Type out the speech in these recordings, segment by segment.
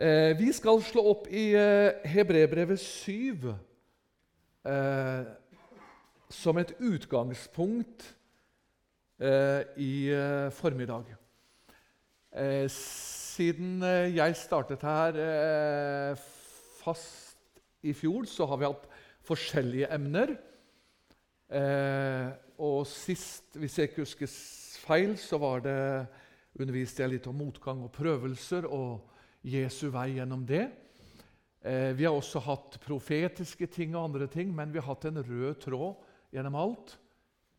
Eh, vi skal slå opp i eh, Hebrebrevet 7 eh, som et utgangspunkt i formiddag. Siden jeg startet her fast i fjor, så har vi hatt forskjellige emner. Og sist, hvis jeg ikke husker feil, så var det underviste jeg litt om motgang og prøvelser og Jesu vei gjennom det. Eh, vi har også hatt profetiske ting og andre ting, men vi har hatt en rød tråd gjennom alt.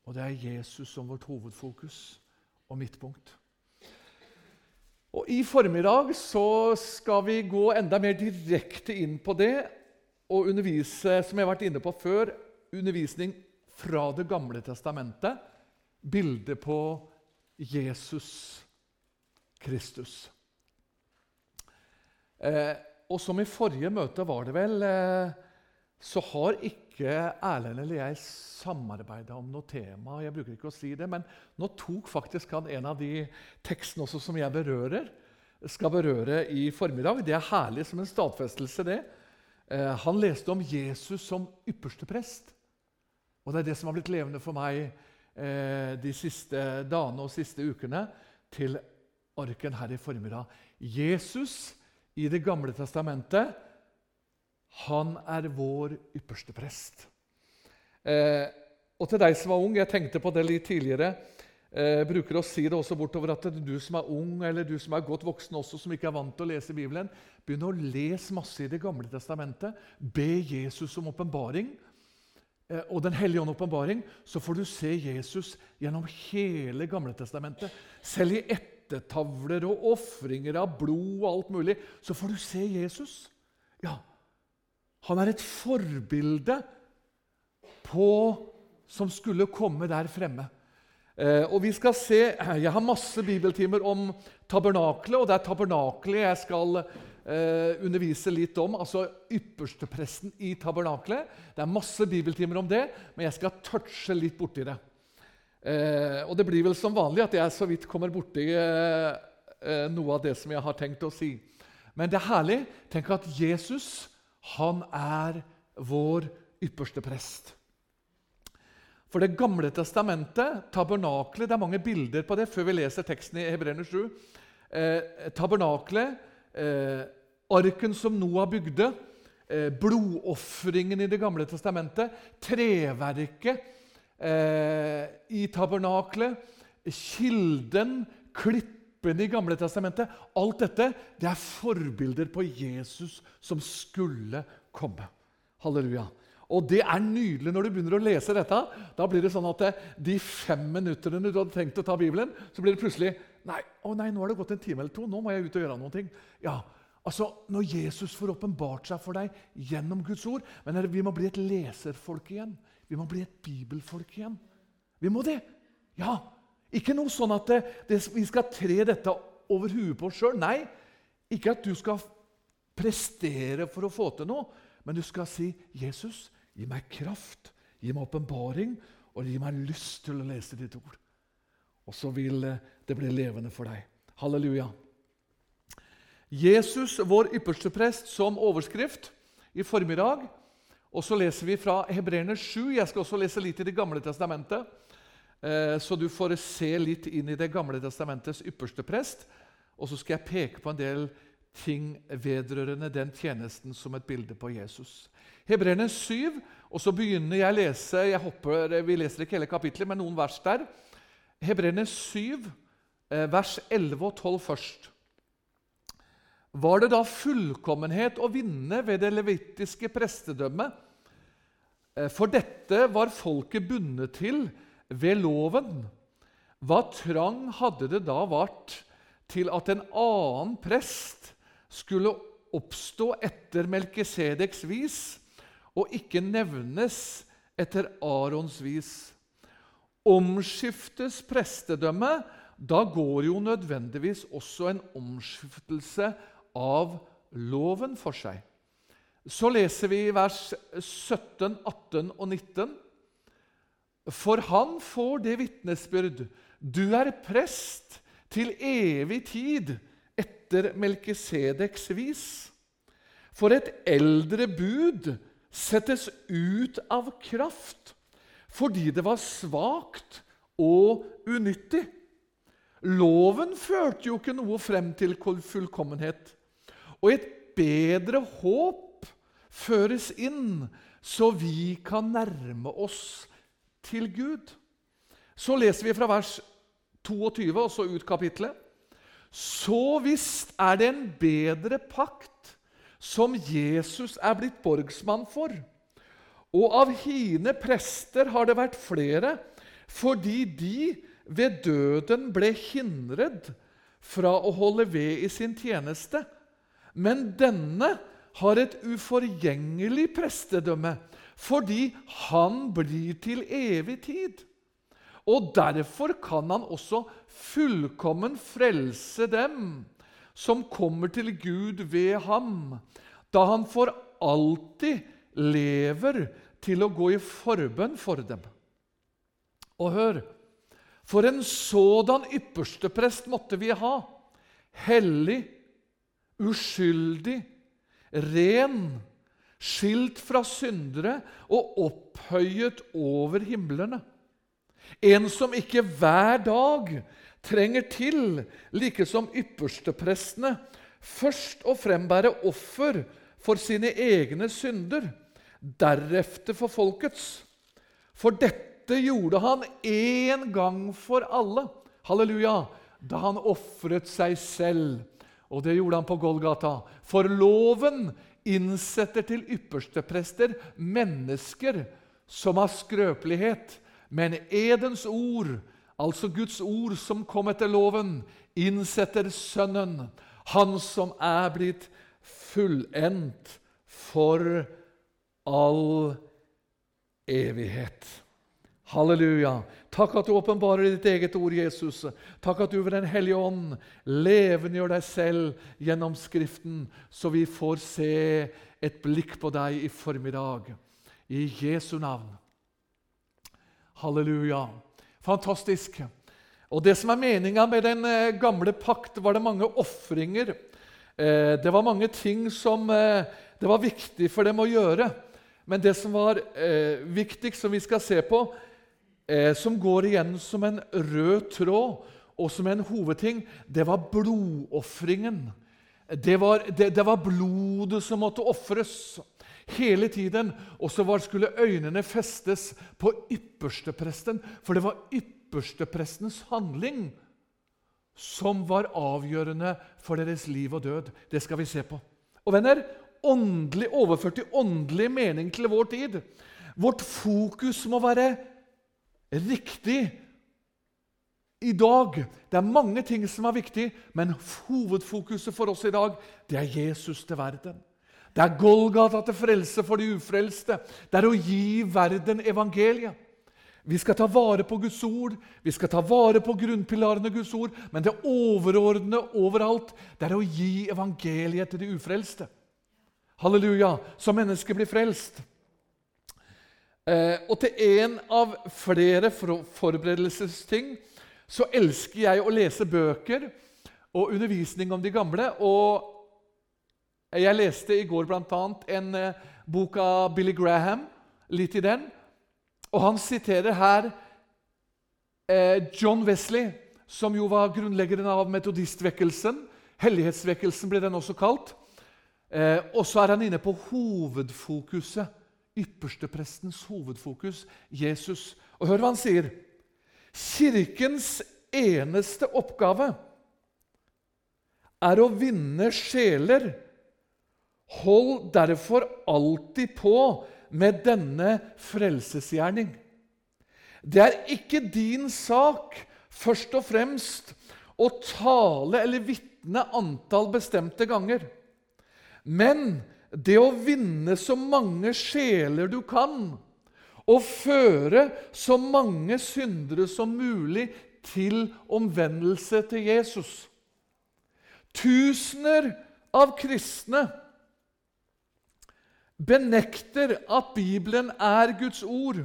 Og det er Jesus som vårt hovedfokus og midtpunkt. Og I formiddag så skal vi gå enda mer direkte inn på det og undervise, som jeg har vært inne på før, undervisning fra Det gamle testamentet. Bildet på Jesus Kristus. Eh, og som i forrige møte var det vel, eh, så har ikke Erlend eller jeg samarbeida om noe tema. Jeg bruker ikke å si det, men nå tok faktisk han en av de tekstene også som jeg berører, skal berøre i formiddag. Det er herlig som en stadfestelse, det. Eh, han leste om Jesus som ypperste prest. Og det er det som har blitt levende for meg eh, de siste dagene og siste ukene til arken her i formiddag. Jesus i Det gamle testamentet, han er vår ypperste prest. Eh, og til deg som var ung, jeg tenkte på det litt tidligere eh, bruker å si det også bortover at du som er ung eller du som er godt voksen også, som ikke er vant til å lese Bibelen, begynn å lese masse i Det gamle testamentet. Be Jesus om åpenbaring. Eh, og Den hellige ånd åpenbaring, så får du se Jesus gjennom hele Gamle testamentet. Selv i ettertavler og ofringer av blod og alt mulig, så får du se Jesus. Ja, Han er et forbilde på som skulle komme der fremme. Eh, og vi skal se, Jeg har masse bibeltimer om tabernaklet, og det er tabernaklet jeg skal eh, undervise litt om. Altså ypperstepresten i tabernaklet. Det er masse bibeltimer om det, men jeg skal touche litt borti det. Eh, og det blir vel som vanlig at jeg så vidt kommer borti eh, eh, noe av det som jeg har tenkt å si. Men det er herlig. Tenk at Jesus, han er vår ypperste prest. For Det gamle testamentet, tabernaklet Det er mange bilder på det før vi leser teksten i Hebreerne 7. Eh, tabernaklet, eh, arken som Noah bygde, eh, blodofringen i Det gamle testamentet, treverket i tabernaklet, kilden, klippen i Gamle testamentet Alt dette det er forbilder på Jesus som skulle komme. Halleluja. Og det er nydelig når du begynner å lese dette. Da blir det sånn at det, de fem minuttene du hadde tenkt å ta Bibelen, så blir det plutselig Nei, å nei, nå har det gått en time eller to. Nå må jeg ut og gjøre noe. Ja, altså, Når Jesus får åpenbart seg for deg gjennom Guds ord Men vi må bli et leserfolk igjen. Vi må bli et bibelfolk igjen. Vi må det. Ja. Ikke noe sånn at det, det, vi skal tre dette over huet på oss sjøl. Nei, ikke at du skal prestere for å få til noe, men du skal si, 'Jesus, Gi meg kraft, gi meg åpenbaring, og gi meg lyst til å lese ditt ord. Og så vil eh, det bli levende for deg. Halleluja. Jesus, vår ypperste prest, som overskrift i formiddag. Og så leser vi fra Hebreerne 7. Jeg skal også lese litt i Det gamle testamentet. Eh, så du får se litt inn i Det gamle testamentets ypperste prest. Og så skal jeg peke på en del ting vedrørende den tjenesten som et bilde på Jesus. Hebreerne 7, og så begynner jeg å lese jeg håper, Vi leser ikke hele kapitlet, men noen vers der. Hebreerne 7, eh, vers 11 og 12 først. Var det da fullkommenhet å vinne ved det levitiske prestedømmet? Eh, for dette var folket bundet til ved loven. Hva trang hadde det da vært til at en annen prest skulle oppstå etter Melkisedeks vis og ikke nevnes etter Arons vis. Omskiftes prestedømme, da går jo nødvendigvis også en omskiftelse av loven for seg. Så leser vi i vers 17, 18 og 19. For han får det vitnesbyrd. Du er prest til evig tid etter Melkisedeks vis. For et eldre bud settes ut av kraft fordi det var svakt og unyttig. Loven førte jo ikke noe frem til fullkommenhet. Og et bedre håp føres inn, så vi kan nærme oss til Gud. Så leser vi fra vers 22 og så ut kapitlet. Så visst er det en bedre pakt som Jesus er blitt borgsmann for. Og av hine prester har det vært flere, fordi de ved døden ble hindret fra å holde ved i sin tjeneste. Men denne har et uforgjengelig prestedømme, fordi han blir til evig tid. Og derfor kan han også fullkommen frelse dem som kommer til Gud ved ham, da han for alltid lever til å gå i forbønn for dem. Og hør For en sådan yppersteprest måtte vi ha. Hellig, uskyldig, ren, skilt fra syndere og opphøyet over himlene. En som ikke hver dag trenger til, like som yppersteprestene, først å frembære offer for sine egne synder, deretter for folkets. For dette gjorde han én gang for alle, halleluja, da han ofret seg selv. Og det gjorde han på Golgata. For loven innsetter til yppersteprester mennesker som har skrøpelighet, men edens ord, altså Guds ord som kom etter loven, innsetter Sønnen, han som er blitt fullendt for all evighet. Halleluja. Takk at du åpenbarer ditt eget ord, Jesus. Takk at du ved Den hellige ånd levendegjør deg selv gjennom Skriften, så vi får se et blikk på deg i formiddag. I Jesu navn. Halleluja. Fantastisk. Og Det som er meninga med den eh, gamle pakt, var det mange ofringer. Eh, det var mange ting som eh, det var viktig for dem å gjøre. Men det som var viktigst, som vi skal se på, som går igjen som en rød tråd og som en hovedting, det var blodofringen. Det var, det, det var blodet som måtte ofres hele tiden. Og så skulle øynene festes på ypperstepresten, for det var yppersteprestens handling som var avgjørende for deres liv og død. Det skal vi se på. Og venner, åndelig, overført i åndelig mening til vår tid. Vårt fokus må være riktig i dag. Det er mange ting som er viktig, men hovedfokuset for oss i dag det er Jesus til verden. Det er Golgata til frelse for de ufrelste. Det er å gi verden evangeliet. Vi skal ta vare på Guds ord, vi skal ta vare på grunnpilarene Guds ord, men det overordnede overalt det er å gi evangeliet til de ufrelste. Halleluja! Så mennesket blir frelst. Eh, og til en av flere forberedelsesting så elsker jeg å lese bøker og undervisning om de gamle. og jeg leste i går bl.a. en eh, bok av Billy Graham, litt i den. Og han siterer her eh, John Wesley, som jo var grunnleggeren av metodistvekkelsen. Hellighetsvekkelsen ble den også kalt. Og så er han inne på hovedfokuset. Yppersteprestens hovedfokus, Jesus. Og hør hva han sier. Kirkens eneste oppgave er å vinne sjeler Hold derfor alltid på med denne frelsesgjerning. Det er ikke din sak først og fremst å tale eller vitne antall bestemte ganger, men det å vinne så mange sjeler du kan, og føre så mange syndere som mulig til omvendelse til Jesus. Tusener av kristne benekter at Bibelen er Guds ord.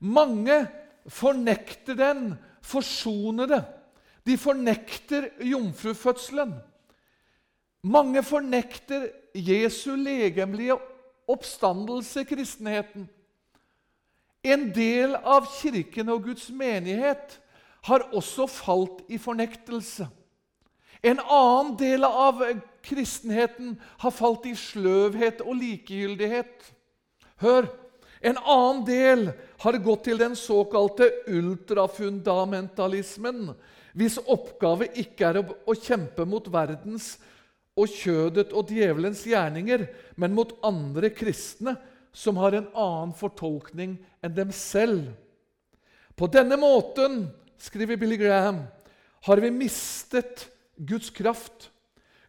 Mange fornekter den, forsoner det. De fornekter jomfrufødselen. Mange fornekter Jesu legemlige oppstandelse kristenheten. En del av Kirken og Guds menighet har også falt i fornektelse. En annen del av kristenheten har falt i sløvhet og likegyldighet. Hør! En annen del har gått til den såkalte ultrafundamentalismen, hvis oppgave ikke er å kjempe mot verdens og kjødet og djevelens gjerninger, men mot andre kristne som har en annen fortolkning enn dem selv. På denne måten, skriver Billy Graham, har vi mistet Guds kraft.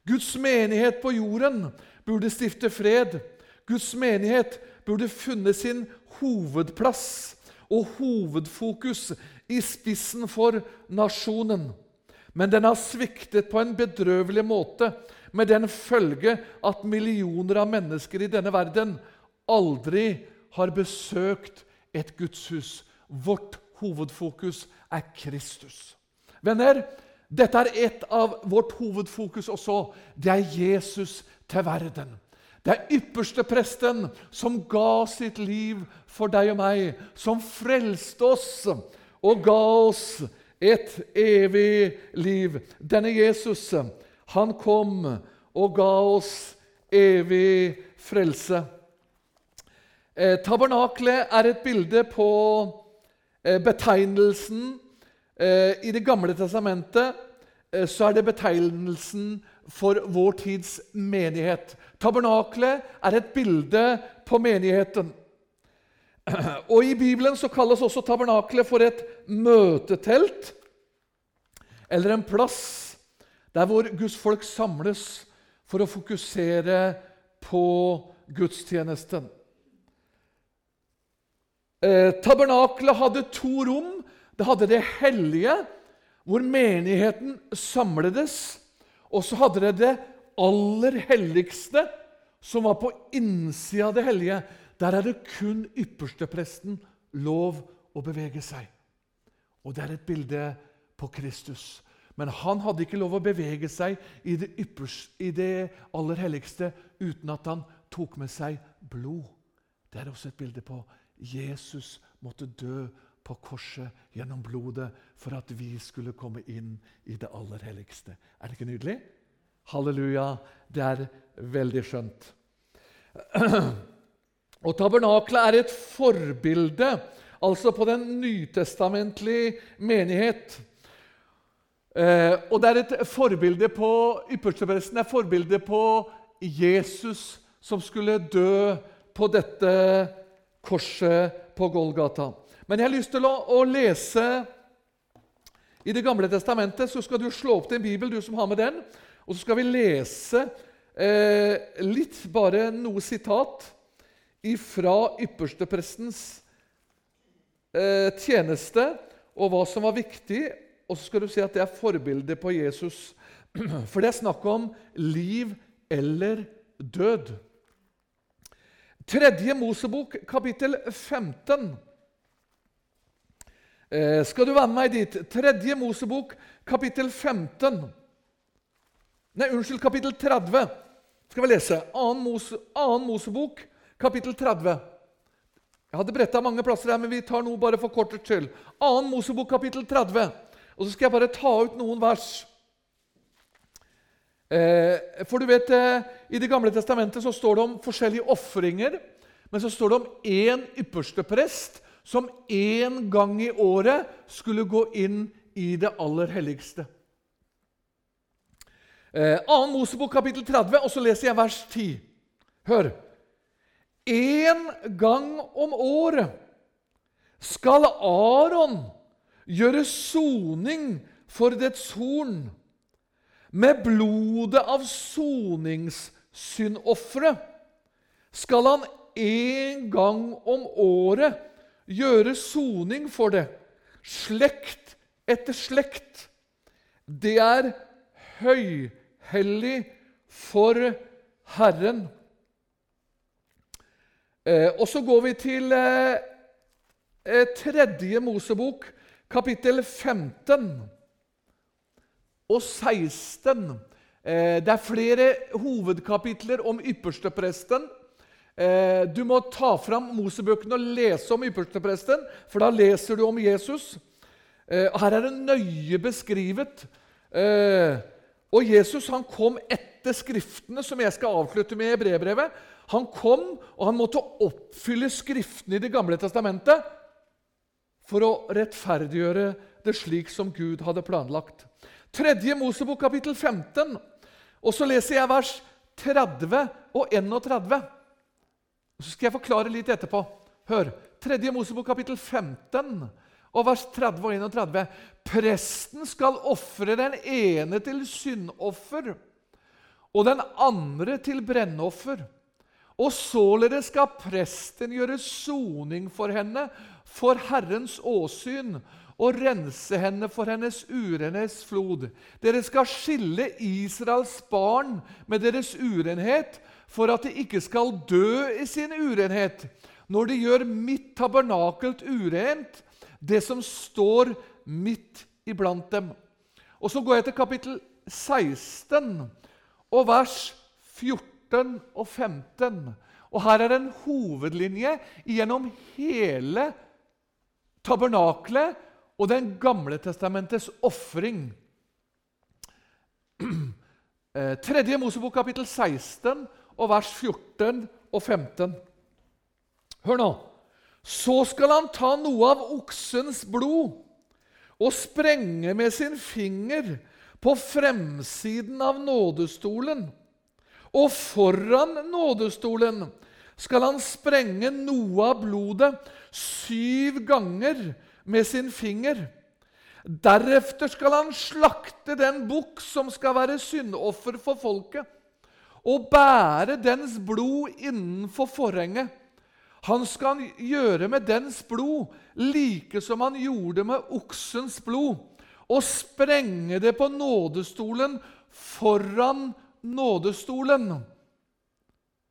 Guds menighet på jorden burde stifte fred. Guds menighet burde funnet sin hovedplass og hovedfokus i spissen for nasjonen. Men den har sviktet på en bedrøvelig måte, med den følge at millioner av mennesker i denne verden aldri har besøkt et gudshus. Vårt hovedfokus er Kristus. Venner, dette er et av vårt hovedfokus også. Det er Jesus til verden. Det er ypperste presten som ga sitt liv for deg og meg, som frelste oss og ga oss et evig liv. Denne Jesus, han kom og ga oss evig frelse. Eh, tabernaklet er et bilde på eh, betegnelsen eh, I Det gamle testamentet eh, så er det betegnelsen for vår tids menighet. Tabernaklet er et bilde på menigheten. Og I Bibelen så kalles også tabernaklet for et møtetelt, eller en plass der hvor Guds folk samles for å fokusere på gudstjenesten. Eh, tabernaklet hadde to rom. Det hadde det hellige, hvor menigheten samledes. Og så hadde det det aller helligste, som var på innsida av det hellige. Der er det kun ypperstepresten lov å bevege seg. Og det er et bilde på Kristus. Men han hadde ikke lov å bevege seg i det, yppers, i det aller helligste uten at han tok med seg blod. Det er også et bilde på Jesus måtte dø på korset gjennom blodet for at vi skulle komme inn i det aller helligste. Er det ikke nydelig? Halleluja. Det er veldig skjønt. Og Tabernaklet er et forbilde altså på den nytestamentlige menighet. Eh, og det er et forbilde på ypperstepresten er forbilde på Jesus som skulle dø på dette korset på Golgata. Men jeg har lyst til å, å lese i Det gamle testamentet. Så skal du slå opp din bibel, du som har med den. Og så skal vi lese eh, litt, bare noe sitat ifra yppersteprestens eh, tjeneste og hva som var viktig. Og så skal du si at det er forbildet på Jesus. For det er snakk om liv eller død. Tredje Mosebok, kapittel 15. Eh, skal du være med meg dit? Tredje Mosebok, kapittel 15. Nei, unnskyld, kapittel 30 skal vi lese. Annen, Mose, annen Mosebok, kapittel 30. Jeg hadde bretta mange plasser her, men vi tar noe bare for kortets skyld. Annen Mosebok, kapittel 30. Og så skal jeg bare ta ut noen vers. Eh, for du vet, eh, I Det gamle testamentet så står det om forskjellige ofringer. Men så står det om én ypperste prest som én gang i året skulle gå inn i det aller helligste. Eh, 2. Mosebok kapittel 30, og så leser jeg vers 10. Hør. En gang om året skal Aron gjøre soning for dets horn med blodet av soningssyndofre skal han en gang om året gjøre soning for det, slekt etter slekt. Det er høyhellig for Herren. Eh, og så går vi til eh, eh tredje Mosebok, kapittel 15 og 16. Eh, det er flere hovedkapitler om ypperstepresten. Eh, du må ta fram Mosebøkene og lese om ypperstepresten, for da leser du om Jesus. Eh, her er det nøye beskrivet. Og Jesus han kom etter Skriftene, som jeg skal avslutte med i brevbrevet. Han kom, og han måtte oppfylle Skriftene i Det gamle testamentet for å rettferdiggjøre det slik som Gud hadde planlagt. Tredje Mosebok, kapittel 15. Og så leser jeg vers 30 og 31. Så skal jeg forklare litt etterpå. Hør. Tredje Mosebok, kapittel 15 og vers 30 og 31. Presten skal ofre den ene til syndoffer og den andre til brennoffer. Og således skal presten gjøre soning for henne for Herrens åsyn og rense henne for hennes urenhetsflod. Dere skal skille Israels barn med deres urenhet, for at de ikke skal dø i sin urenhet. Når de gjør mitt tabernakelt urent, det som står midt iblant dem. Og Så går jeg til kapittel 16 og vers 14 og 15. Og Her er en hovedlinje gjennom hele tabernaklet og Den gamle testamentets ofring. Eh, tredje Mosebok, kapittel 16, og vers 14 og 15. Hør nå. Så skal han ta noe av oksens blod og sprenge med sin finger på fremsiden av nådestolen. Og foran nådestolen skal han sprenge noe av blodet syv ganger med sin finger. Deretter skal han slakte den bukk som skal være syndoffer for folket, og bære dens blod innenfor forhenget. Han skal gjøre med dens blod like som han gjorde med oksens blod, og sprenge det på nådestolen foran nådestolen.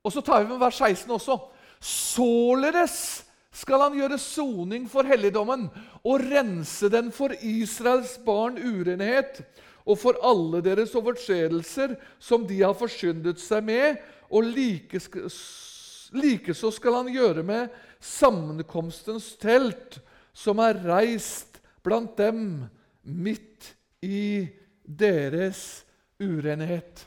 Og så tar vi med vers 16 også. Således skal han gjøre soning for helligdommen og rense den for Israels barn urenhet og for alle deres overtredelser som de har forsyndet seg med, og like Likeså skal han gjøre med sammenkomstens telt, som er reist blant dem midt i deres urenhet.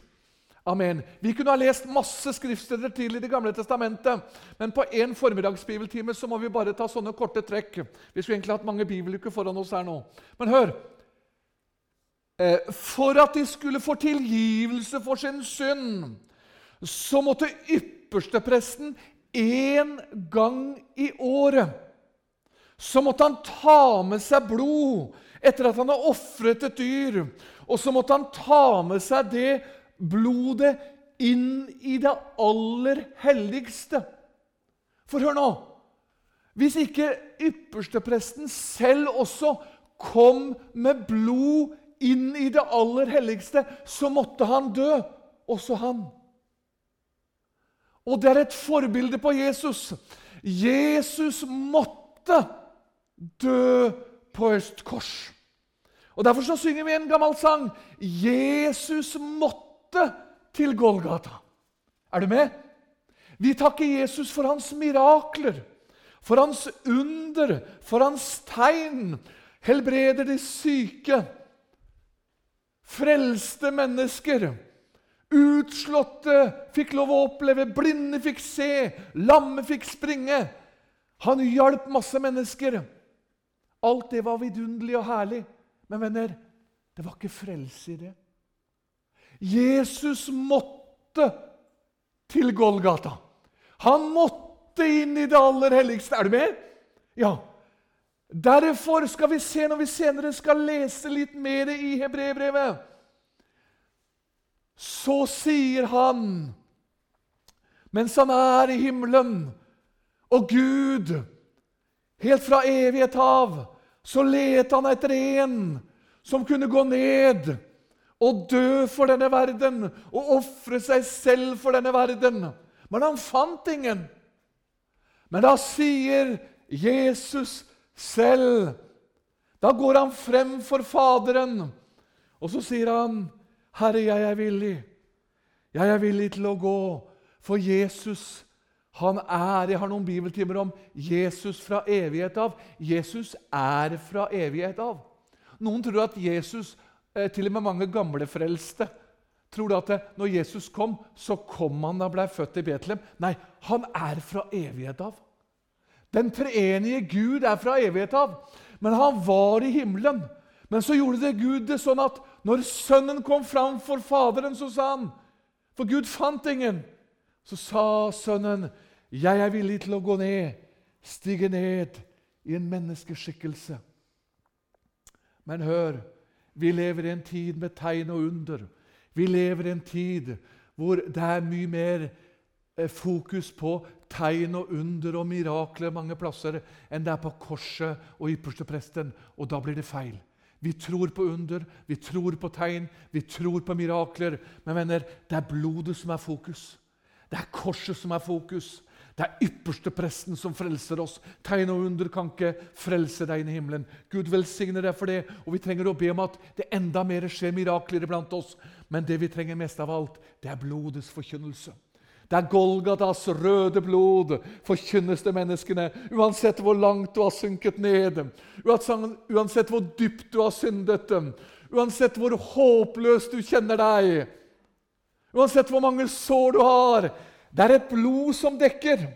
Amen. Vi kunne ha lest masse skriftsteder til i Det gamle testamentet, men på én formiddagsbibeltime så må vi bare ta sånne korte trekk. Vi skulle egentlig hatt mange bibeluker foran oss her nå. Men hør! Eh, for at de skulle få tilgivelse for sin synd, så måtte ypperstepresten én gang i året så måtte han ta med seg blod etter at han har ofret et dyr. Og så måtte han ta med seg det blodet inn i det aller helligste. For hør nå Hvis ikke ypperstepresten selv også kom med blod inn i det aller helligste, så måtte han dø, også han. Og det er et forbilde på Jesus. Jesus måtte dø på et kors. Og Derfor så synger vi en gammel sang. Jesus måtte til Golgata. Er du med? Vi takker Jesus for hans mirakler, for hans under, for hans tegn. Helbreder de syke, frelste mennesker Utslåtte fikk lov å oppleve, blinde fikk se, lamme fikk springe. Han hjalp masse mennesker. Alt det var vidunderlig og herlig. Men venner, det var ikke frelse i det. Jesus måtte til Golgata. Han måtte inn i det aller helligste. Er du med? Ja. Derfor skal vi se, når vi senere skal lese litt mer i Hebrebrevet så sier han, mens han er i himmelen, og Gud, helt fra evighet av, så lette han etter en som kunne gå ned og dø for denne verden og ofre seg selv for denne verden. Men han fant ingen. Men da sier Jesus selv Da går han frem for Faderen, og så sier han Herre, jeg er villig. Jeg er villig til å gå, for Jesus han er Jeg har noen bibeltimer om Jesus fra evighet av. Jesus er fra evighet av. Noen tror at Jesus, til og med mange gamle frelste, tror at når Jesus kom, så kom han da ble født i Betlehem. Nei, han er fra evighet av. Den treenige Gud er fra evighet av. Men han var i himmelen. Men så gjorde det Gud det sånn at når Sønnen kom fram for Faderen, så sa han For Gud fant ingen. Så sa Sønnen, 'Jeg er villig til å gå ned, stige ned i en menneskeskikkelse.' Men hør, vi lever i en tid med tegn og under. Vi lever i en tid hvor det er mye mer eh, fokus på tegn og under og mirakler mange plasser enn det er på korset og ypperstepresten. Og da blir det feil. Vi tror på under, vi tror på tegn, vi tror på mirakler. Men venner, det er blodet som er fokus. Det er korset som er fokus. Det er ypperste presten som frelser oss. Tegn og under kan ikke frelse deg inn i himmelen. Gud velsigne deg for det, og vi trenger å be om at det enda mer skjer mirakler iblant oss. Men det vi trenger mest av alt, det er blodets forkynnelse. Det er Golgatas røde blod forkynnes det menneskene, uansett hvor langt du har synket ned, uansett hvor dypt du har syndet, uansett hvor håpløst du kjenner deg, uansett hvor mange sår du har. Det er et blod som dekker,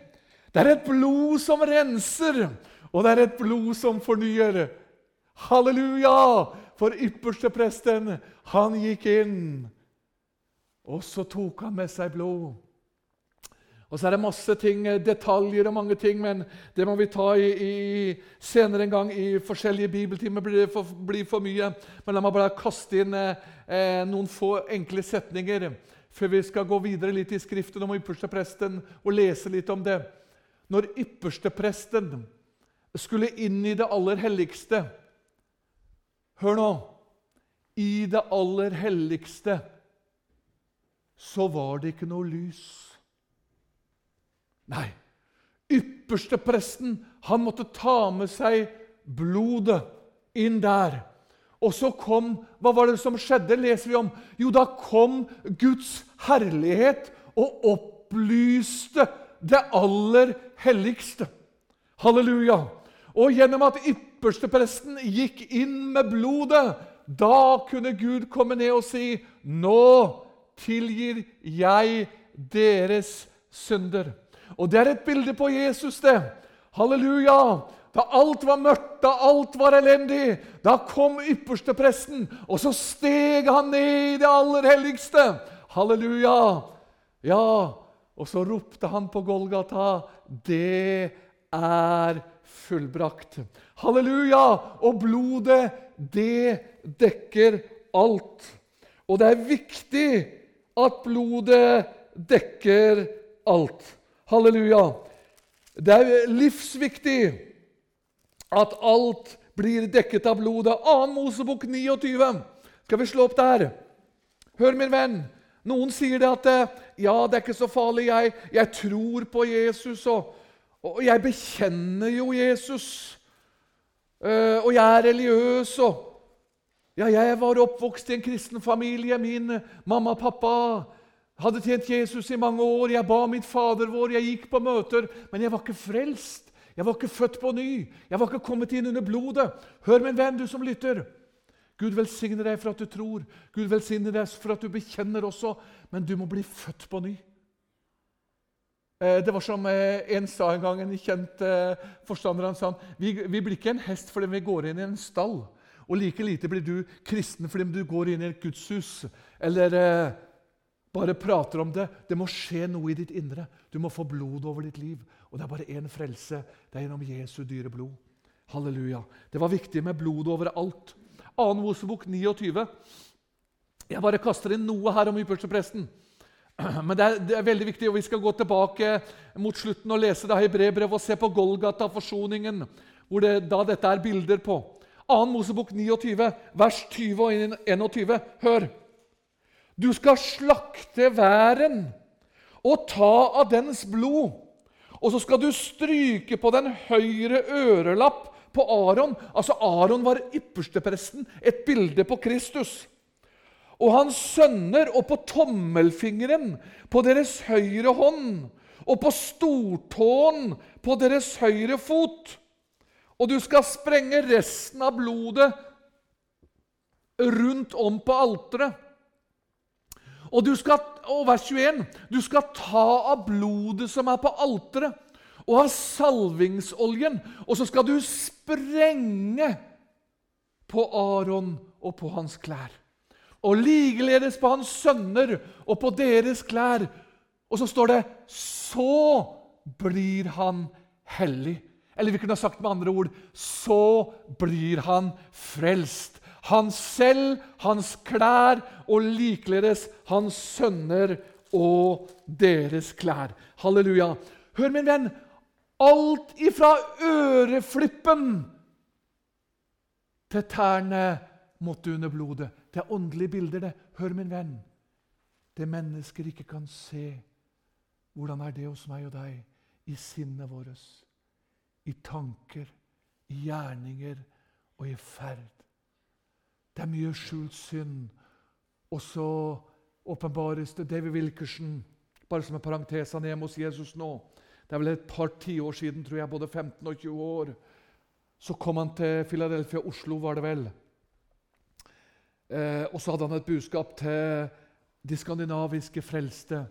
det er et blod som renser, og det er et blod som fornyer. Halleluja! For ypperstepresten, han gikk inn, og så tok han med seg blod. Og så er det masse ting, eh, detaljer og mange ting, men det må vi ta i, i senere en gang. I forskjellige bibeltimer blir det for, blir for mye. Men la meg bare kaste inn eh, eh, noen få enkle setninger før vi skal gå videre litt i Skriften om ypperstepresten og lese litt om det. Når ypperstepresten skulle inn i det aller helligste Hør nå! I det aller helligste så var det ikke noe lys. Nei, ypperstepresten han måtte ta med seg blodet inn der. Og så kom Hva var det som skjedde, leser vi om? Jo, da kom Guds herlighet og opplyste det aller helligste. Halleluja. Og gjennom at ypperstepresten gikk inn med blodet, da kunne Gud komme ned og si, 'Nå tilgir jeg deres synder'. Og det er et bilde på Jesus, det. Halleluja! Da alt var mørkt, da alt var elendig, da kom ypperstepresten, og så steg han ned i det aller helligste. Halleluja! Ja, og så ropte han på Golgata, 'Det er fullbrakt'. Halleluja! Og blodet, det dekker alt. Og det er viktig at blodet dekker alt. Halleluja. Det er livsviktig at alt blir dekket av blodet. 2. Mosebok 29. Skal vi slå opp der? Hør, min venn. Noen sier det at ja, det er ikke så farlig. Jeg, jeg tror på Jesus, og, og, jeg bekjenner jo Jesus. Uh, og jeg er religiøs. og ja, Jeg var oppvokst i en kristen familie. Min mamma og pappa hadde tjent Jesus i mange år. Jeg ba mitt Fader vår, jeg gikk på møter, men jeg var ikke frelst. Jeg var ikke født på ny. Jeg var ikke kommet inn under blodet. Hør, min venn, du som lytter. Gud velsigne deg for at du tror. Gud velsigne deg for at du bekjenner også. Men du må bli født på ny. Eh, det var som eh, en sa en gang, en kjent eh, forstander. Han sa vi, vi blir ikke en hest fordi vi går inn i en stall. Og like lite blir du kristen fordi du går inn i et gudshus. Eller bare prater om det. Det må skje noe i ditt indre. Du må få blod over ditt liv. Og det er bare én frelse. Det er gjennom Jesu dyre blod. Halleluja. Det var viktig med blod overalt. 2. Mosebok 29. Jeg bare kaster inn noe her om ypperstepresten. Men det er, det er, veldig viktig, og vi skal gå tilbake mot slutten og lese det hebreerbrevet og se på Golgata, forsoningen, hvor det, da dette er bilder på. 2. Mosebok 29, vers 20 og 21. Hør! Du skal slakte væren og ta av dens blod. Og så skal du stryke på den høyre ørelapp på Aron. Altså Aron var ypperstepresten, et bilde på Kristus. og hans sønner og på tommelfingeren på deres høyre hånd og på stortåen på deres høyre fot. Og du skal sprenge resten av blodet rundt om på alteret. Og, og vers 21.: Du skal ta av blodet som er på alteret, og av salvingsoljen, og så skal du sprenge på Aron og på hans klær. Og likeledes på hans sønner og på deres klær. Og så står det Så blir han hellig. Eller vi kunne ha sagt med andre ord Så blir han frelst. Han selv, hans klær og likeledes hans sønner og deres klær. Halleluja. Hør, min venn. Alt ifra øreflippen til tærne måtte under blodet. Det er åndelige bilder, det. Hør, min venn. Det mennesker ikke kan se. Hvordan er det hos meg og deg? I sinnet vårt, i tanker, i gjerninger og i ferd. Det er mye skjult synd. Og så åpenbares det David Wilkerson, bare som en parentes, han er hjemme hos Jesus nå. Det er vel et par tiår siden, tror jeg, både 15 og 20 år. Så kom han til Philadelphia, Oslo, var det vel. Eh, og så hadde han et budskap til de skandinaviske frelste.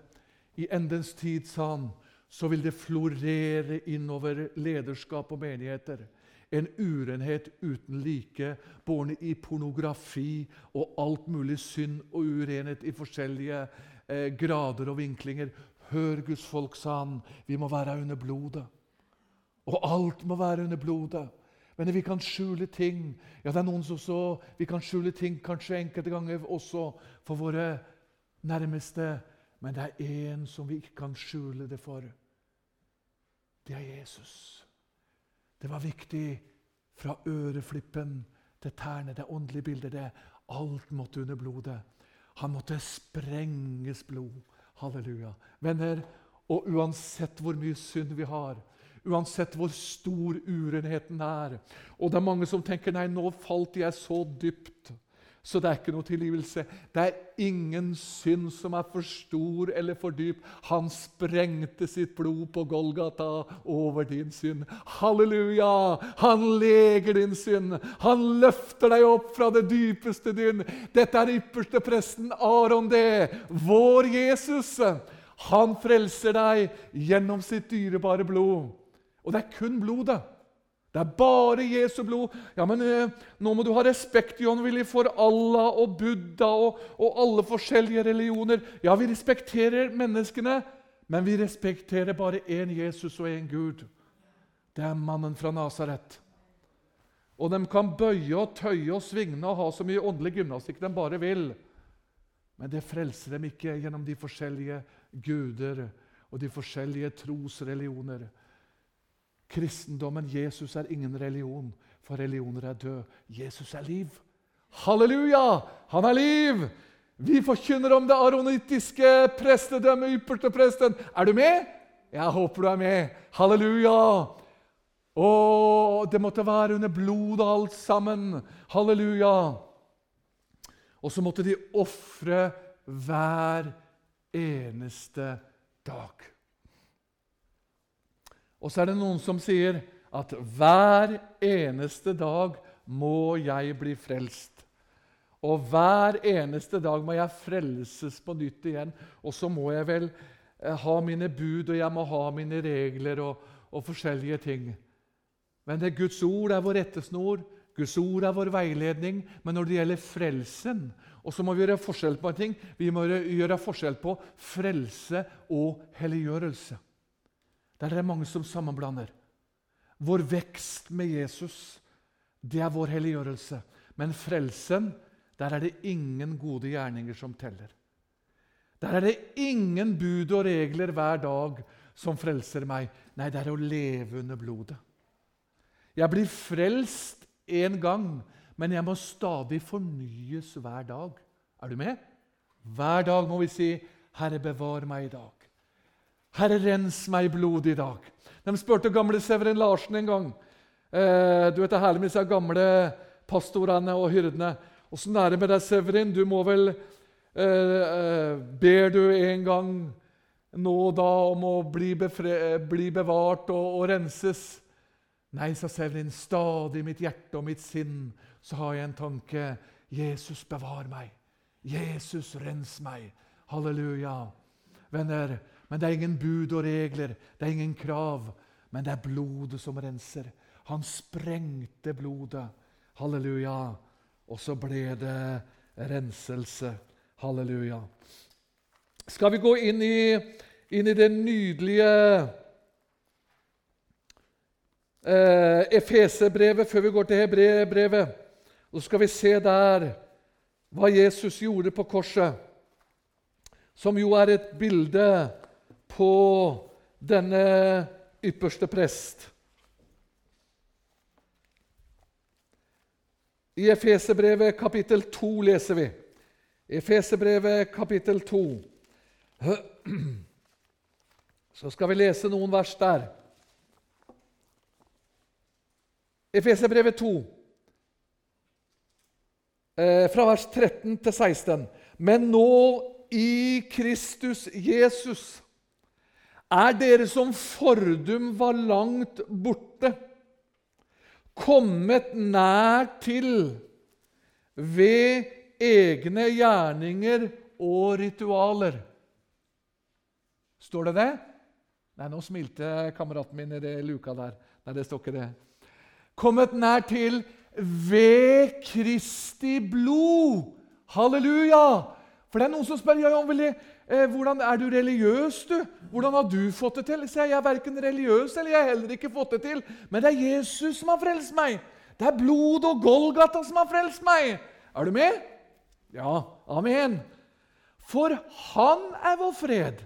I endens tid, sa han, så vil det florere innover lederskap og menigheter. En urenhet uten like, bårne i pornografi og alt mulig synd og urenhet i forskjellige eh, grader og vinklinger. Hør, Guds folk, sa han, vi må være under blodet. Og alt må være under blodet. Men vi kan skjule ting. Ja, det er noen som så, Vi kan skjule ting kanskje enkelte ganger også for våre nærmeste. Men det er én som vi ikke kan skjule det for. Det er Jesus. Det var viktig fra øreflippen til tærne. Det åndelige bildet. det. Alt måtte under blodet. Han måtte sprenges blod. Halleluja. Venner, og uansett hvor mye synd vi har, uansett hvor stor urenheten er Og det er mange som tenker nei, nå falt jeg så dypt så det er ikke noe tilgivelse. Det er ingen synd som er for stor eller for dyp. Han sprengte sitt blod på Golgata over din synd. Halleluja! Han leger din synd. Han løfter deg opp fra det dypeste dyn. Dette er ypperste presten Aron, det. Vår Jesus. Han frelser deg gjennom sitt dyrebare blod. Og det er kun blodet. Det er bare Jesu blod. Ja, men eh, nå må du ha respekt John Willy, for Allah og Buddha og, og, alle forskjellige religioner. Ja, vi respekterer menneskene, men vi respekterer bare én Jesus og én Gud. Det er mannen fra Nasaret. Og de kan bøye og tøye og svinge og ha så mye åndelig gymnastikk de bare vil. Men det frelser dem ikke gjennom de forskjellige guder og de forskjellige trosreligioner. Kristendommen, Jesus, er ingen religion, for religioner er død. Jesus er liv. Halleluja! Han er liv! Vi forkynner om det aronittiske prestedømmet, ypperste presten. Er du med? Jeg håper du er med. Halleluja! Å, det måtte være under blodet alt sammen. Halleluja! Og så måtte de ofre hver eneste dag. Og så er det noen som sier at hver eneste dag må jeg bli frelst. Og hver eneste dag må jeg frelses på nytt igjen. Og så må jeg vel eh, ha mine bud, og jeg må ha mine regler og, og forskjellige ting. Men det Guds ord er vår rettesnor. Guds ord er vår veiledning. Men når det gjelder frelsen Og så må vi gjøre forskjell på en ting. Vi må gjøre forskjell på frelse og helliggjørelse. Der er det mange som sammenblander. Vår vekst med Jesus, det er vår helliggjørelse. Men frelsen, der er det ingen gode gjerninger som teller. Der er det ingen bud og regler hver dag som frelser meg. Nei, det er å leve under blodet. Jeg blir frelst én gang, men jeg må stadig fornyes hver dag. Er du med? Hver dag må vi si, 'Herre, bevar meg i dag'. Herre, rens meg blod i dag. De spurte gamle Severin Larsen en gang. Eh, du vet Det er herlig med disse gamle pastorene og hyrdene. Åssen er det med deg, Severin? Du må vel eh, eh, Ber du en gang nå og da om å bli, befre, bli bevart og, og, renses? Nei, sa Severin, stadig i mitt hjerte og mitt sinn så har jeg en tanke. Jesus, bevar meg. Jesus, rens meg. Halleluja. Venner, men det er ingen bud og regler, det er ingen krav. Men det er blodet som renser. Han sprengte blodet. Halleluja. Og så ble det renselse. Halleluja. Skal vi gå inn i, inn i det nydelige eh, Efeserbrevet før vi går til Hebrebrevet? Og så skal vi se der hva Jesus gjorde på korset, som jo er et bilde på denne ypperste prest. I Efeserbrevet kapittel 2 leser vi. Efeserbrevet kapittel 2. Så skal vi lese noen vers der. Efeserbrevet 2, eh, fra vers 13 til 16. Men nå i Kristus Jesus er dere som fordum var langt borte, kommet nær til ved egne gjerninger og ritualer. Står det det? Nei, nå smilte kameraten min i det luka der. Nei, det står ikke det. Kommet nær til ved Kristi blod. Halleluja! For det er noen som spør ja, Jan, eh, hvordan er du religiøs. du? Hvordan har du fått det til? Så jeg er verken religiøs eller jeg har heller ikke fått det til. Men det er Jesus som har frelst meg. Det er blod og Golgata som har frelst meg. Er du med? Ja. Amen. For han er vår fred.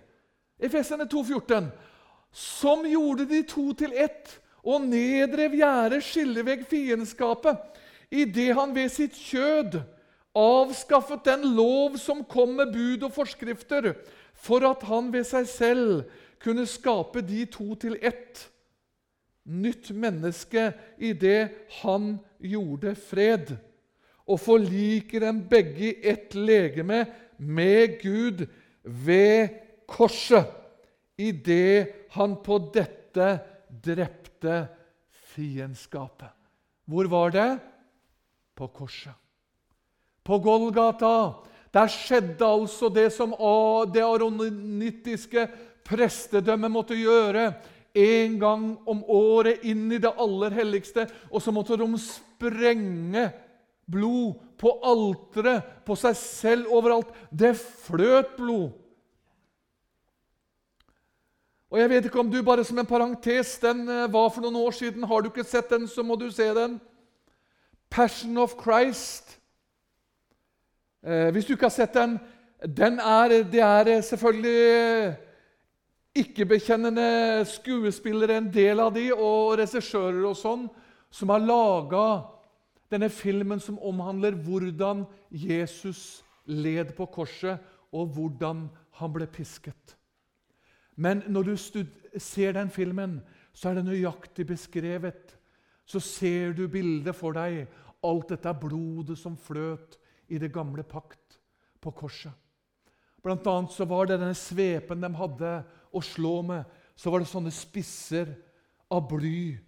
Efesene 2,14. Som gjorde de to til ett og nedrev gjerdet, skillevegg, fiendskapet, idet han ved sitt kjød avskaffet den lov som kom med bud og forskrifter, for at han ved seg selv kunne skape de to til ett. Nytt menneske i det han gjorde fred, og forliker dem begge i ett legeme med Gud ved korset, i det han på dette drepte fiendskapet. Hvor var det? På korset på Golgata. Der skjedde altså det som det aronittiske prestedømmet måtte gjøre en gang om året inn i det aller helligste. Og så måtte de sprenge blod på alteret, på seg selv, overalt. Det fløt blod. Og jeg vet ikke om du bare som en parentes Den eh, var for noen år siden. Har du ikke sett den, så må du se den. Passion of Christ. Eh, hvis du ikke har sett den, den er, Det er selvfølgelig ikke-bekjennende skuespillere, en del av de, og regissører og sånn, som har laga denne filmen som omhandler hvordan Jesus led på korset, og hvordan han ble pisket. Men når du ser den filmen, så er det nøyaktig beskrevet. Så ser du bildet for deg. Alt dette blodet som fløt i det gamle pakt på korset. Blant annet så var det denne svepen de hadde å slå med. Så var det sånne spisser av bly.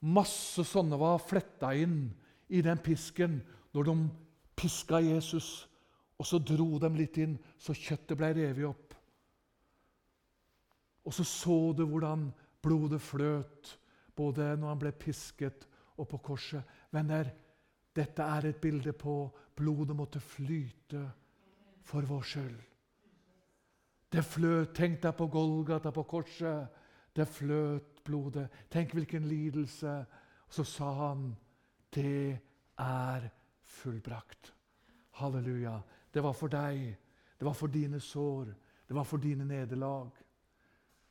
Masse sånne var fletta inn i den pisken når de piska Jesus. Og så dro de litt inn, så kjøttet ble revet opp. Og så så du hvordan blodet fløt, både når han ble pisket og på korset. Venner, dette er et bilde på blodet måtte flyte for vår skyld. Det fløt. Tenk deg på Golgata, på korset. Det fløt blodet. Tenk hvilken lidelse. Og så sa han, 'Det er fullbrakt'. Halleluja. Det var for deg. Det var for dine sår. Det var for dine nederlag.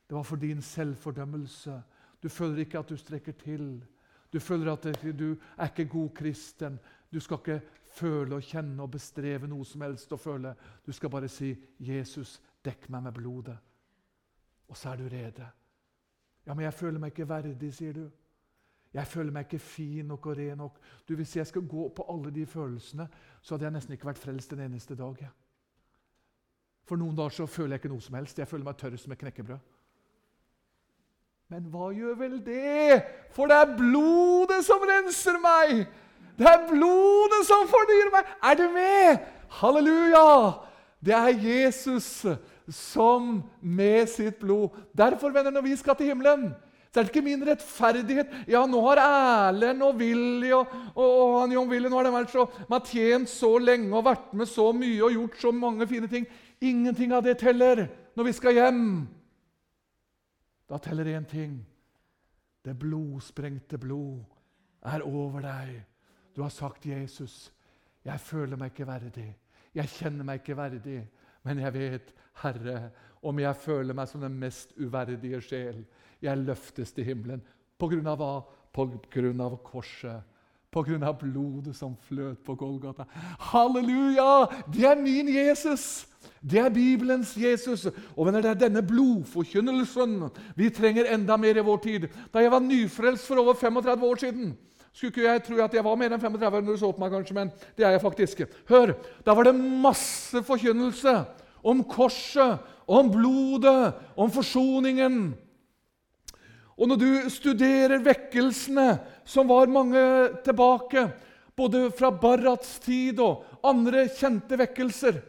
Det var for din selvfordømmelse. Du føler ikke at du strekker til. Du føler at du er ikke god kristen. Du skal ikke føle og kjenne og bestreve noe som helst. og føle. Du skal bare si, 'Jesus, dekk meg med blodet.' Og så er du rede. Ja, men jeg føler meg ikke verdig, sier du. Jeg føler meg ikke fin nok og ren nok. Du, Hvis jeg skal gå på alle de følelsene, så hadde jeg nesten ikke vært frelst en eneste dag. Ja. For noen dager så føler jeg ikke noe som helst. Jeg føler meg tørr som et knekkebrød. Men hva gjør vel det? For det er blodet som renser meg! Det er blodet som fornyer meg! Er du med? Halleluja! Det er Jesus som med sitt blod Derfor, venner, når vi skal til himmelen, så er det ikke min rettferdighet. Ja, nå har Erlend og Willy og, og, og han John Willy nå har de vært så, de har tjent så lenge og vært med så mye og gjort så mange fine ting. Ingenting av det teller når vi skal hjem. Da teller én ting. Det blodsprengte blod er over deg. Du har sagt, 'Jesus, jeg føler meg ikke verdig. Jeg kjenner meg ikke verdig.' Men jeg vet, Herre, om jeg føler meg som den mest uverdige sjel, jeg løftes til himmelen. På grunn av hva? På grunn av korset. Av blodet som fløt på Golgata. Halleluja! Det er min Jesus! Det er Bibelens Jesus. Og venner, Det er denne blodforkynnelsen vi trenger enda mer i vår tid. Da jeg var nyfrelst for over 35 år siden skulle ikke jeg tro at jeg var mer enn 35 når du så på meg, kanskje, men det er jeg faktisk. Hør, Da var det masse forkynnelse om korset, om blodet, om forsoningen. Og når du studerer vekkelsene, som var mange tilbake, både fra Barats tid og andre kjente vekkelser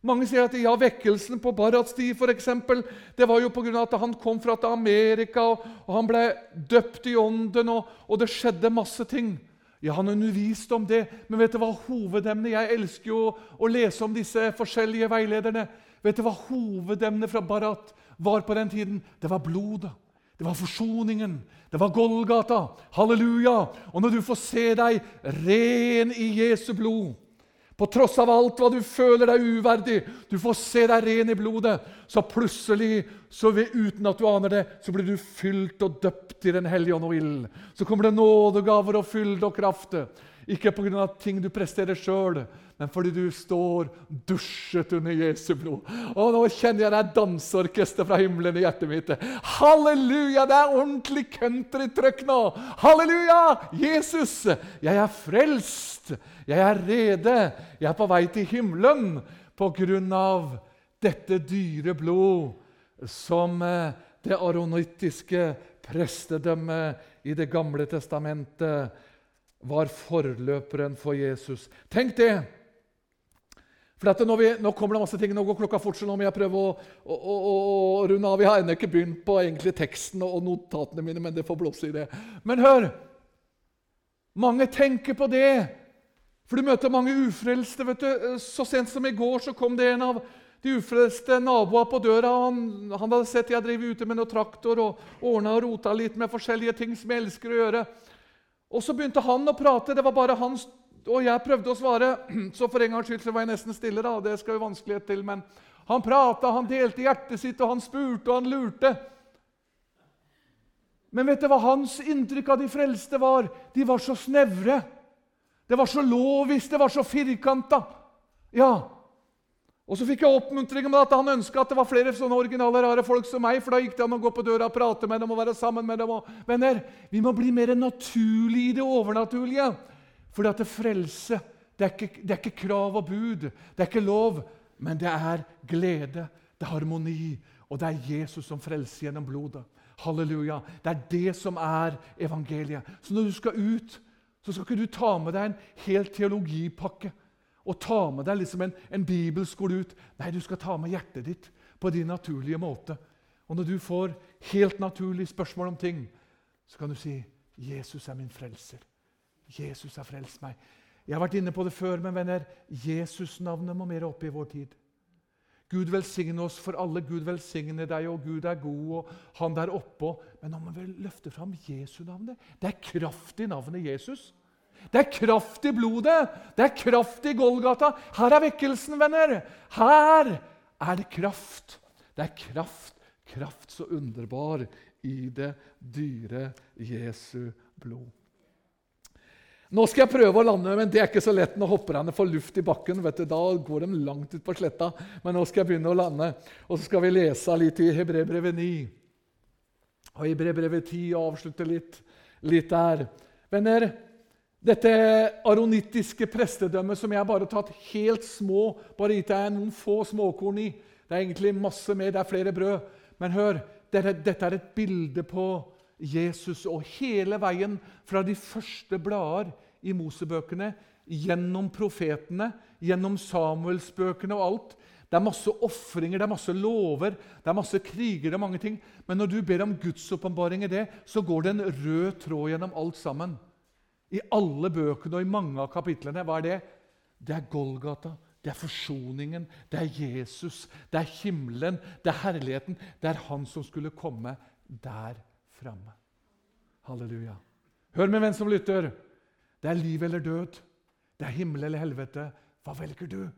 Mange sier at ja, vekkelsen på Barats tid for eksempel, det var jo pga. at han kom fra Amerika, og han ble døpt i ånden, og, og, det skjedde masse ting. Ja, Han underviste om det, men vet du hva hovedemnet Jeg elsker jo å lese om disse forskjellige veilederne. Vet du hva hovedemnet fra Barat var på den tiden? Det var blodet. Det var forsoningen. Det var Golgata. Halleluja! Og når du får se deg ren i Jesu blod på tross av alt hva du føler deg uverdig, du får se deg ren i blodet, så plutselig, så ved, uten at du aner det, så blir du fylt og døpt i Den hellige ånd og ild. Så kommer det nådegaver og fylde og kraft. Ikke pga. ting du presterer sjøl, men fordi du står dusjet under Jesu blod. Og nå kjenner jeg det er danseorkester fra himmelen i hjertet mitt. Halleluja! Det er ordentlig countrytrykk nå! Halleluja! Jesus, jeg er frelst! Jeg er rede! Jeg er på vei til himmelen på grunn av dette dyre blod som eh, det aronittiske prestedømmet i Det gamle testamentet var forløperen for Jesus. Tenk det! For vi, Nå kommer det masse ting, nå går klokka fort, så nå må jeg prøve å, å, å, å runde av. Jeg har ennå ikke begynt på egentlig teksten og notatene mine, men det får blåse i det. Men hør! Mange tenker på det. For du møter mange ufrelste. vet du. Så sent som i går så kom det en av de ufrelste naboene på døra. Han, han hadde sett jeg drev ute med noe traktor og ordna og rota litt med forskjellige ting som jeg elsker å gjøre. Og Så begynte han å prate. Det var bare hans og jeg prøvde å svare, så for en gangs skyld så var jeg nesten stille. da, det skal jo vanskelighet til, Men han prata, han delte hjertet sitt, og han spurte og han lurte. Men vet du hva hans inntrykk av de frelste var? De var så snevre. Det var så lovisk, det var så firkanta. Ja. Og så fikk jeg oppmuntring med at han ønska at det var flere sånne originale, rare folk som meg. For da gikk det an å gå på døra og prate med dem og være sammen med dem. Og, venner, vi må bli mer naturlige i det overnaturlige. For det frelse det er, ikke, det er ikke krav og bud, det er ikke lov, men det er glede, det er harmoni, og det er Jesus som frelser gjennom blodet. Halleluja. Det er det som er evangeliet. Så når du skal ut, så skal ikke du ta med deg en hel teologipakke og ta med deg liksom en, en bibelskole ut. Nei, du skal ta med hjertet ditt på din naturlige måte. Og når du får helt naturlige spørsmål om ting, så kan du si 'Jesus er min frelser'. Jesus har frelst meg. Jeg har vært inne på det før, men venner, Jesus-navnet må mer opp i vår tid. Gud velsigne oss for alle. Gud velsigne deg, og Gud er god, og han der oppå. Men nå må vi løfte fram Jesu-navnet. Det er kraft i navnet Jesus. Det er kraft i blodet. Det er kraft i Golgata. Her er vekkelsen, venner. Her er det kraft. Det er kraft, kraft så underbar i det dyre Jesu blod. Nå skal jeg prøve å lande, men det er ikke så lett når hopperne får luft i bakken. vet du, Da går de langt ut på sletta. Men nå skal jeg begynne å lande. Og så skal vi lese litt i Hebrebrevet 9. Og i Hebrebrevet 10 og avslutte litt. litt der. Venner, dette aronittiske prestedømmet som jeg bare har tatt helt små Bare gitt deg noen få småkorn i. Det er egentlig masse mer, det er flere brød. Men hør, dette, dette er et bilde på Jesus. Og hele veien fra de første blader i Mosebøkene, gjennom profetene, gjennom Samuelsbøkene og alt. Det er masse ofringer, det er masse lover, det er masse kriger. er mange ting. Men når du ber om gudsåpenbaring i det, så går det en rød tråd gjennom alt sammen. I alle bøkene og i mange av kapitlene. Hva er det? Det er Golgata. Det er forsoningen, det er Jesus, det er himmelen, det er herligheten. Det er han som skulle komme der framme. Halleluja. Hør med hvem som lytter. Det er liv eller død. Det er himmel eller helvete. Hva velger du?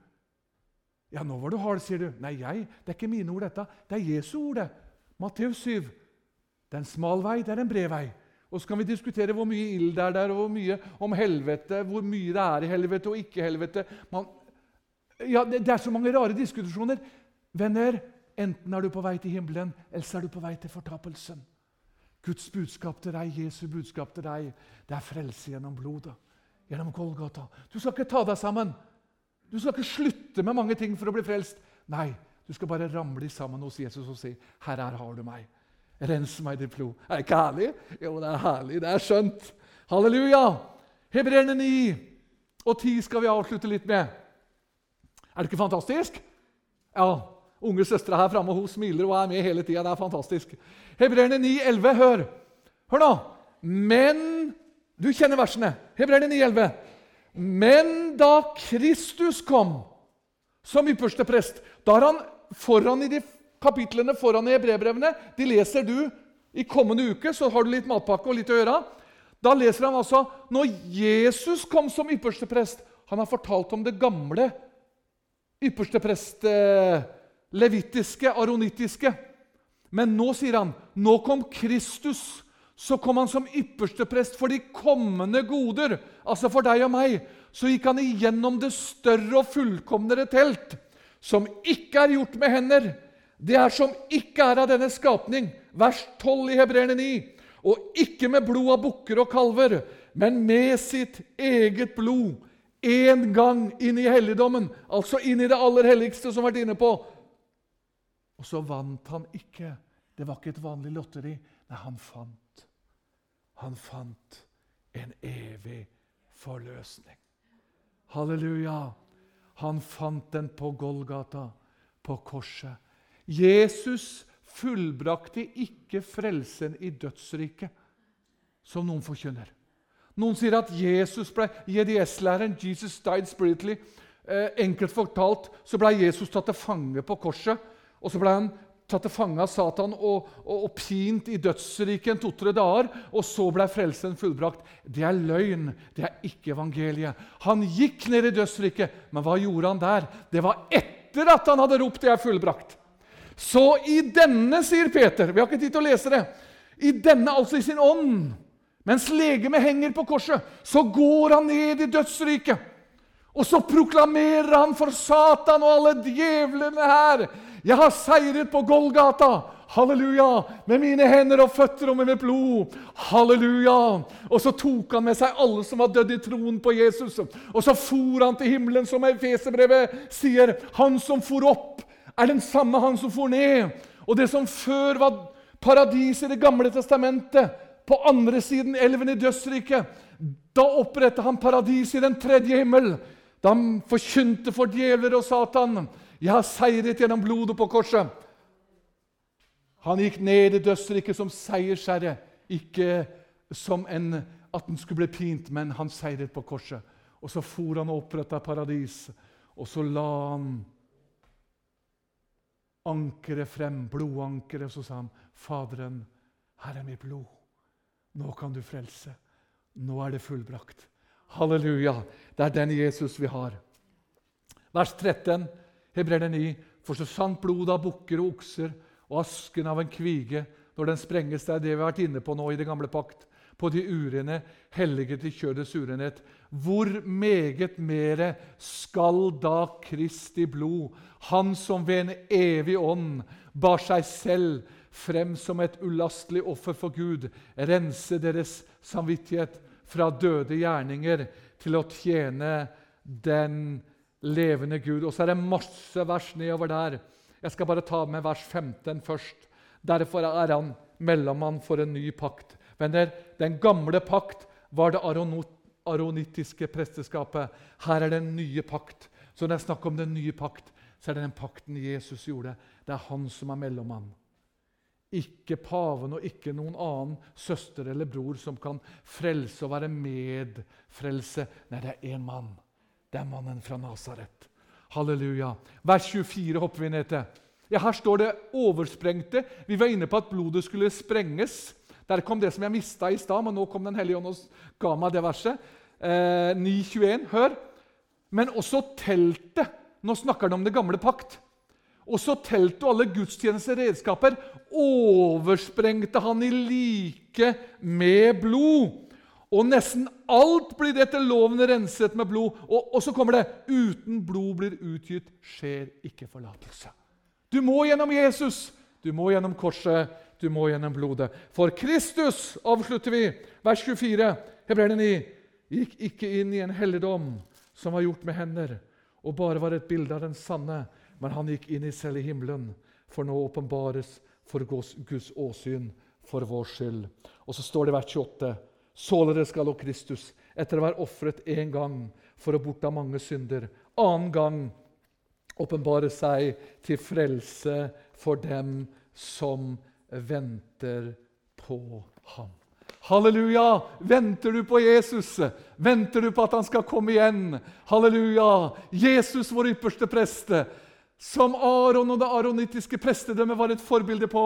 Ja, nå var du hard, sier du. Nei, jeg. Det er ikke mine ord, dette. Det er Jesu ord, det. Matteus 7. Det er en smal vei, det er en bred vei. Og så kan vi diskutere hvor mye ild det er der, og hvor mye om helvete, hvor mye det er i helvete og ikke helvete. Man, ja, det, det, er så mange rare diskusjoner. Venner, enten er du på vei til himmelen, eller så er du på vei til fortapelsen. Guds budskap til deg, Jesu budskap til deg, det er frelse gjennom blodet. Gjennom Golgata. Du skal ikke ta deg sammen. Du skal ikke slutte med mange ting for å bli frelst. Nei, du skal bare ramle sammen hos Jesus og si, 'Herre, her har du meg. Rens meg i ditt blod.' Er det ikke herlig? Jo, det er herlig. Det er skjønt. Halleluja! Hebreerne 9 og 10 skal vi avslutte litt med. Er det ikke fantastisk? Ja, Unge søstre her framme hun smiler og er med hele tida. Det er fantastisk. Hebreerne 9, 11, hør. Hør nå. Men Du kjenner versene. Hebreerne 9, 11. Men da Kristus kom som ypperste prest Da er han foran i de kapitlene foran i brevbrevene. De leser du i kommende uke, så har du litt matpakke og litt å gjøre. Da leser han altså når Jesus kom som ypperste prest. Han har fortalt om det gamle ypperste prest. Eh, levittiske, aronittiske. Men nå sier han nå kom Kristus. Så kom han som ypperste prest for de kommende goder, altså for deg og meg. Så gikk han igjennom det større og fullkomnere telt, som ikke er gjort med hender. Det er som ikke er av denne skapning. Vers 12 i Hebreerne 9. Og ikke med blod av bukker og kalver, men med sitt eget blod. En gang inn i helligdommen, altså inn i det aller helligste, som har vært inne på. Og så vant han ikke. Det var ikke et vanlig lotteri. Nei, han fant. Han fant en evig forløsning. Halleluja! Han fant den på Golgata, på korset. Jesus fullbrakte ikke frelsen i dødsriket, som noen forkynner. Noen sier at Jesus ble JDS-læreren Jesus died spiritually. Eh, enkelt fortalt så ble Jesus tatt til fange på korset. Og så ble han tatt til fange av Satan og, og, og pint i dødsriket en to-tre dager. Og så ble frelsen fullbrakt. Det er løgn. Det er ikke evangeliet. Han gikk ned i dødsriket, men hva gjorde han der? Det var etter at han hadde ropt 'Det er fullbrakt'. Så i denne, sier Peter Vi har ikke tid til å lese det. I denne, altså i sin ånd, mens legemet henger på korset, så går han ned i dødsriket. Og så proklamerer han for Satan og alle djevlene her 'Jeg har seiret på Golgata.' Halleluja! Med mine hender og føtter og med mitt blod. Halleluja! Og så tok han med seg alle som var dødd i troen på Jesus. Og så for han til himmelen, som Efeserbrevet sier. Han som for opp, er den samme han som for ned. Og det som før var paradis i Det gamle testamentet, på andre siden elven i dødsriket, da opprettet han paradis i den tredje himmel. Da han forkynte for djevler og Satan. 'Jeg har seiret gjennom blodet på korset.' Han gikk ned i dødsriket som seiersherre, ikke som en, at han skulle bli pint, men han seiret på korset. Og så for han og oppretta paradis, og så la han ankeret frem, blodankeret, så sa han, 'Faderen, her er mitt blod. Nå kan du frelse. Nå er det fullbrakt.' Halleluja! Det er den Jesus vi har. Vers 13. Hebreerne 9. For så sant blodet av bukker og okser og asken av en kvige når den sprenges, det er det vi har vært inne på nå i det gamle pakt, på de urene, hellige til kjødets urenhet. Hvor meget mere skal da Kristi blod, Han som ved en evig ånd bar seg selv frem som et ulastelig offer for Gud, rense deres samvittighet fra døde gjerninger til å tjene den levende Gud. Og så er det masse vers nedover der. Jeg skal bare ta med vers 15 først. Derfor er han mellommann for en ny pakt. Venner, den gamle pakt var det aronittiske presteskapet. Her er det en nye pakt. Så når jeg snakker om den nye pakt, så er det den pakten Jesus gjorde. Det er han som er mellommann. Ikke paven og ikke noen annen søster eller bror som kan frelse og være medfrelse. Nei, det er én mann. Det er mannen fra Nasaret. Halleluja. Vers 24 hopper vi ned til. Ja, Her står det 'oversprengte'. Vi var inne på at blodet skulle sprenges. Der kom det som jeg mista i stad, men nå kom Den hellige ånd og ga meg det verset. Eh, 9.21. Hør. Men også teltet. Nå snakker han om det gamle pakt. Også teltet og alle gudstjenester redskaper oversprengte han i like med blod. Og nesten alt blir etter loven renset med blod. Og, og, så kommer det uten blod blir utgitt, skjer ikke forlatelse. Du må gjennom Jesus, du må gjennom korset, du må gjennom blodet. For Kristus, avslutter vi, vers 24, Hebreerne 9, gikk ikke inn i en helligdom som var gjort med hender, og bare var et bilde av den sanne, men han gikk inn i selve himmelen, for nå åpenbares for Guds åsyn for vår skyld. Og så står det i vers 28 Således skal også Kristus, etter å være ofret én gang for å borta mange synder, annen gang åpenbare seg til frelse for dem som venter på ham. Halleluja! Venter du på Jesus? Venter du på at han skal komme igjen? Halleluja! Jesus, vår ypperste preste, som Aron og det aronittiske prestedømmet var et forbilde på.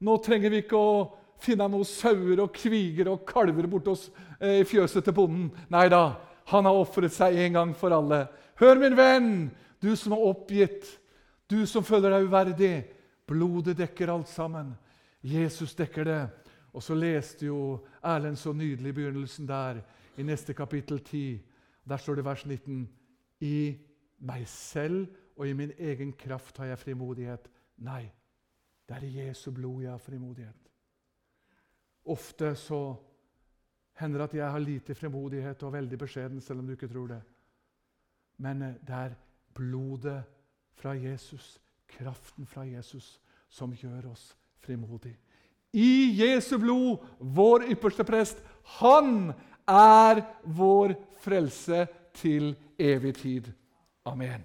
Nå trenger vi ikke å finne noen sauer og kviger og kalver borte hos eh, fjøset til bonden. Nei da, han har ofret seg en gang for alle. Hør, min venn, du som er oppgitt, du som føler deg uverdig. Blodet dekker alt sammen. Jesus dekker det. Og så leste jo Erlend så nydelig i begynnelsen der, i neste kapittel 10. Der står det vers 19. I meg selv og i min egen kraft har jeg frimodighet. Nei, det er i Jesu blod jeg har frimodighet. Ofte så hender det at jeg har lite frimodighet og veldig beskjeden, selv om du ikke tror det. Men eh, det er blodet fra Jesus, kraften fra Jesus, som gjør oss frimodige. I Jesu blod, vår ypperste prest, han er vår frelse til evig tid. Amen.